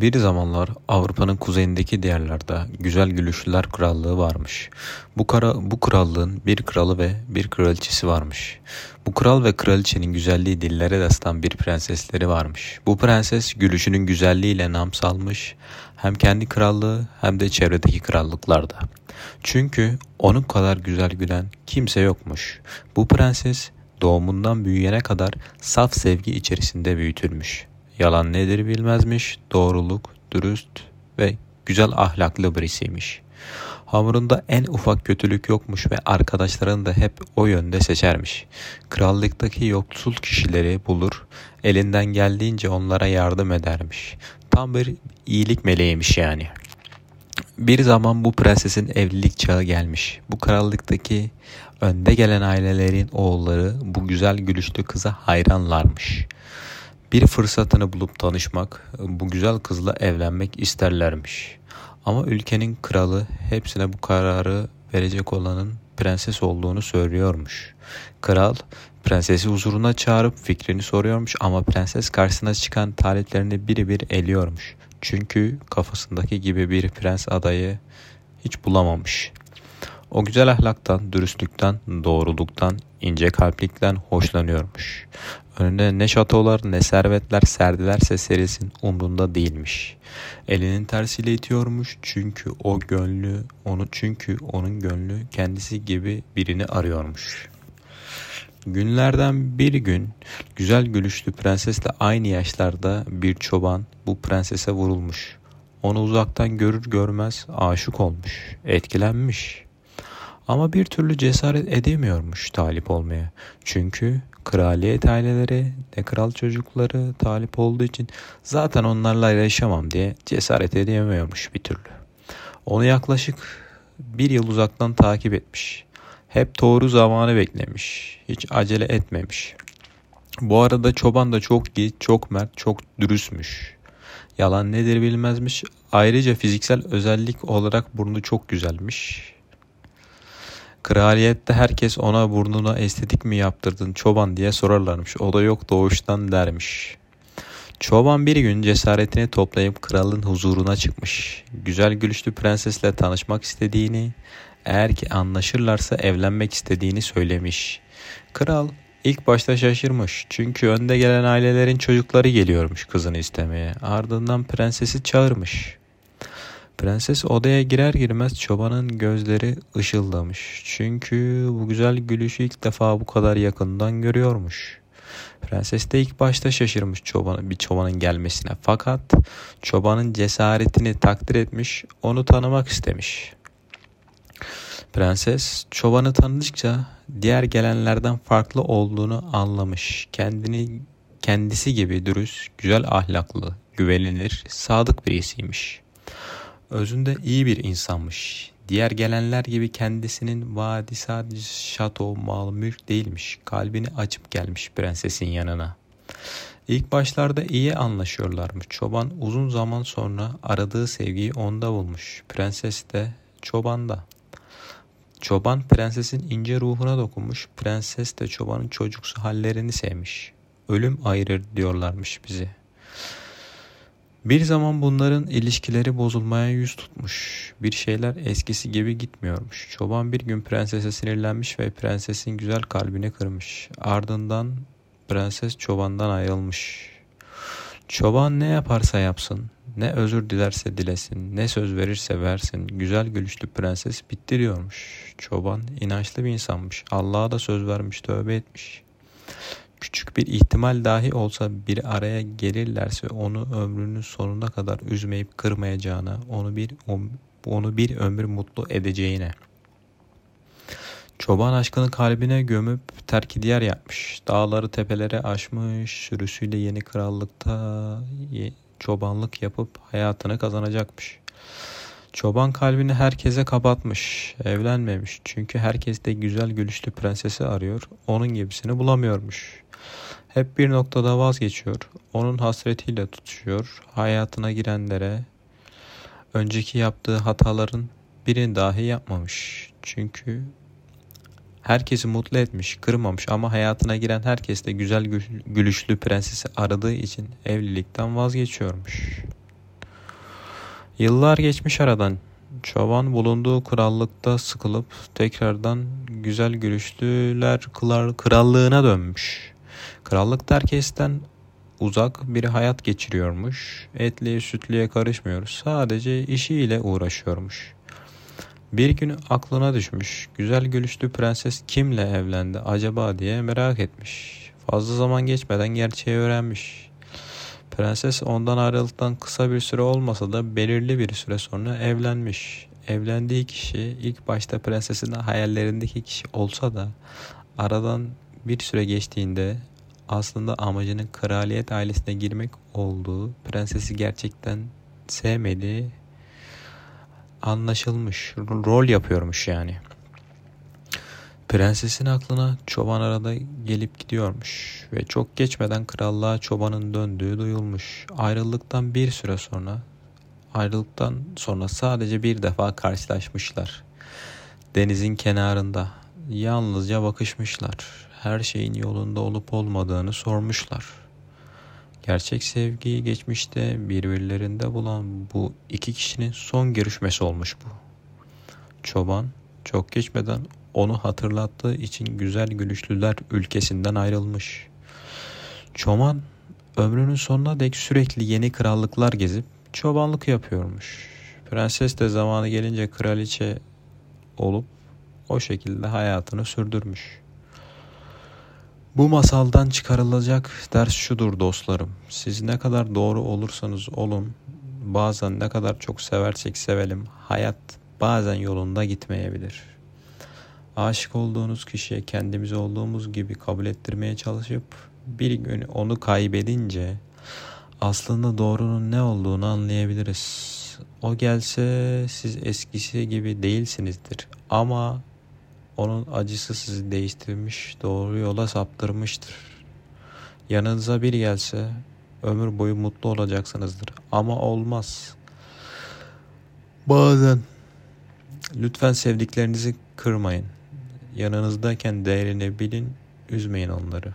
Bir zamanlar Avrupa'nın kuzeyindeki diyarlarda güzel gülüşlüler krallığı varmış. Bu, kara, bu krallığın bir kralı ve bir kraliçesi varmış. Bu kral ve kraliçenin güzelliği dillere destan bir prensesleri varmış. Bu prenses gülüşünün güzelliğiyle nam salmış hem kendi krallığı hem de çevredeki krallıklarda. Çünkü onun kadar güzel gülen kimse yokmuş. Bu prenses doğumundan büyüyene kadar saf sevgi içerisinde büyütülmüş. Yalan nedir bilmezmiş, doğruluk, dürüst ve güzel ahlaklı birisiymiş. Hamurunda en ufak kötülük yokmuş ve arkadaşlarını da hep o yönde seçermiş. Krallıktaki yoksul kişileri bulur, elinden geldiğince onlara yardım edermiş. Tam bir iyilik meleğiymiş yani. Bir zaman bu prensesin evlilik çağı gelmiş. Bu krallıktaki önde gelen ailelerin oğulları bu güzel gülüşlü kıza hayranlarmış. Bir fırsatını bulup tanışmak, bu güzel kızla evlenmek isterlermiş. Ama ülkenin kralı hepsine bu kararı verecek olanın prenses olduğunu söylüyormuş. Kral prensesi huzuruna çağırıp fikrini soruyormuş ama prenses karşısına çıkan taliplerini biri bir eliyormuş. Çünkü kafasındaki gibi bir prens adayı hiç bulamamış. O güzel ahlaktan, dürüstlükten, doğruluktan, ince kalplikten hoşlanıyormuş. Önüne ne şatolar ne servetler serdilerse serisin umrunda değilmiş. Elinin tersiyle itiyormuş çünkü o gönlü onu çünkü onun gönlü kendisi gibi birini arıyormuş. Günlerden bir gün güzel gülüşlü prensesle aynı yaşlarda bir çoban bu prensese vurulmuş. Onu uzaktan görür görmez aşık olmuş, etkilenmiş. Ama bir türlü cesaret edemiyormuş talip olmaya. Çünkü kraliyet aileleri ne kral çocukları talip olduğu için zaten onlarla yaşamam diye cesaret edemiyormuş bir türlü. Onu yaklaşık bir yıl uzaktan takip etmiş. Hep doğru zamanı beklemiş. Hiç acele etmemiş. Bu arada çoban da çok iyi, çok mert, çok dürüstmüş. Yalan nedir bilmezmiş. Ayrıca fiziksel özellik olarak burnu çok güzelmiş. Kraliyette herkes ona burnuna estetik mi yaptırdın çoban diye sorarlarmış. O da yok doğuştan dermiş. Çoban bir gün cesaretini toplayıp kralın huzuruna çıkmış. Güzel gülüşlü prensesle tanışmak istediğini, eğer ki anlaşırlarsa evlenmek istediğini söylemiş. Kral ilk başta şaşırmış çünkü önde gelen ailelerin çocukları geliyormuş kızını istemeye. Ardından prensesi çağırmış. Prenses odaya girer girmez çobanın gözleri ışıldamış. Çünkü bu güzel gülüşü ilk defa bu kadar yakından görüyormuş. Prenses de ilk başta şaşırmış çobanın, bir çobanın gelmesine. Fakat çobanın cesaretini takdir etmiş, onu tanımak istemiş. Prenses çobanı tanıdıkça diğer gelenlerden farklı olduğunu anlamış. Kendini kendisi gibi dürüst, güzel ahlaklı, güvenilir, sadık birisiymiş. Özünde iyi bir insanmış. Diğer gelenler gibi kendisinin vaadi sadece şato, mal, mülk değilmiş. Kalbini açıp gelmiş prensesin yanına. İlk başlarda iyi anlaşıyorlarmış. Çoban uzun zaman sonra aradığı sevgiyi onda bulmuş. Prenses de çobanda. Çoban prensesin ince ruhuna dokunmuş. Prenses de çobanın çocuksu hallerini sevmiş. Ölüm ayırır diyorlarmış bizi. Bir zaman bunların ilişkileri bozulmaya yüz tutmuş. Bir şeyler eskisi gibi gitmiyormuş. Çoban bir gün prensese sinirlenmiş ve prensesin güzel kalbini kırmış. Ardından prenses çobandan ayrılmış. Çoban ne yaparsa yapsın, ne özür dilerse dilesin, ne söz verirse versin, güzel gülüşlü prenses bitti diyormuş. Çoban inançlı bir insanmış. Allah'a da söz vermiş, tövbe etmiş. Küçük bir ihtimal dahi olsa bir araya gelirlerse onu ömrünün sonuna kadar üzmeyip kırmayacağına, onu bir onu bir ömür mutlu edeceğine. Çoban aşkını kalbine gömüp terki diğer yapmış. Dağları tepelere aşmış, sürüsüyle yeni krallıkta çobanlık yapıp hayatını kazanacakmış. Çoban kalbini herkese kapatmış, evlenmemiş. Çünkü herkes de güzel gülüşlü prensesi arıyor, onun gibisini bulamıyormuş. Hep bir noktada vazgeçiyor, onun hasretiyle tutuşuyor, hayatına girenlere önceki yaptığı hataların birini dahi yapmamış. Çünkü herkesi mutlu etmiş, kırmamış ama hayatına giren herkes de güzel gülüşlü prensesi aradığı için evlilikten vazgeçiyormuş. Yıllar geçmiş aradan. Çoban bulunduğu krallıkta sıkılıp tekrardan güzel gülüşlüler krallığına dönmüş. Krallık herkesten uzak bir hayat geçiriyormuş. Etliye sütlüye karışmıyor. Sadece işiyle uğraşıyormuş. Bir gün aklına düşmüş. Güzel gülüşlü prenses kimle evlendi acaba diye merak etmiş. Fazla zaman geçmeden gerçeği öğrenmiş. Prenses ondan ayrıldıktan kısa bir süre olmasa da belirli bir süre sonra evlenmiş. Evlendiği kişi ilk başta prensesin hayallerindeki kişi olsa da aradan bir süre geçtiğinde aslında amacının kraliyet ailesine girmek olduğu, prensesi gerçekten sevmediği anlaşılmış. Rol yapıyormuş yani. Prensesin aklına çoban arada gelip gidiyormuş ve çok geçmeden krallığa çobanın döndüğü duyulmuş. Ayrıldıktan bir süre sonra ayrıldıktan sonra sadece bir defa karşılaşmışlar. Denizin kenarında yalnızca bakışmışlar. Her şeyin yolunda olup olmadığını sormuşlar. Gerçek sevgiyi geçmişte birbirlerinde bulan bu iki kişinin son görüşmesi olmuş bu. Çoban çok geçmeden onu hatırlattığı için güzel gülüşlüler ülkesinden ayrılmış. Çoban ömrünün sonuna dek sürekli yeni krallıklar gezip çobanlık yapıyormuş. Prenses de zamanı gelince kraliçe olup o şekilde hayatını sürdürmüş. Bu masaldan çıkarılacak ders şudur dostlarım. Siz ne kadar doğru olursanız olun, bazen ne kadar çok seversek sevelim, hayat bazen yolunda gitmeyebilir. Aşık olduğunuz kişiye kendimiz olduğumuz gibi kabul ettirmeye çalışıp bir gün onu kaybedince aslında doğrunun ne olduğunu anlayabiliriz. O gelse siz eskisi gibi değilsinizdir ama onun acısı sizi değiştirmiş, doğru yola saptırmıştır. Yanınıza bir gelse ömür boyu mutlu olacaksınızdır ama olmaz. Bazen lütfen sevdiklerinizi kırmayın. Yanınızdayken değerini bilin, üzmeyin onları.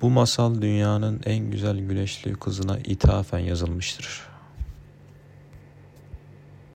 Bu masal dünyanın en güzel güneşli kızına ithafen yazılmıştır.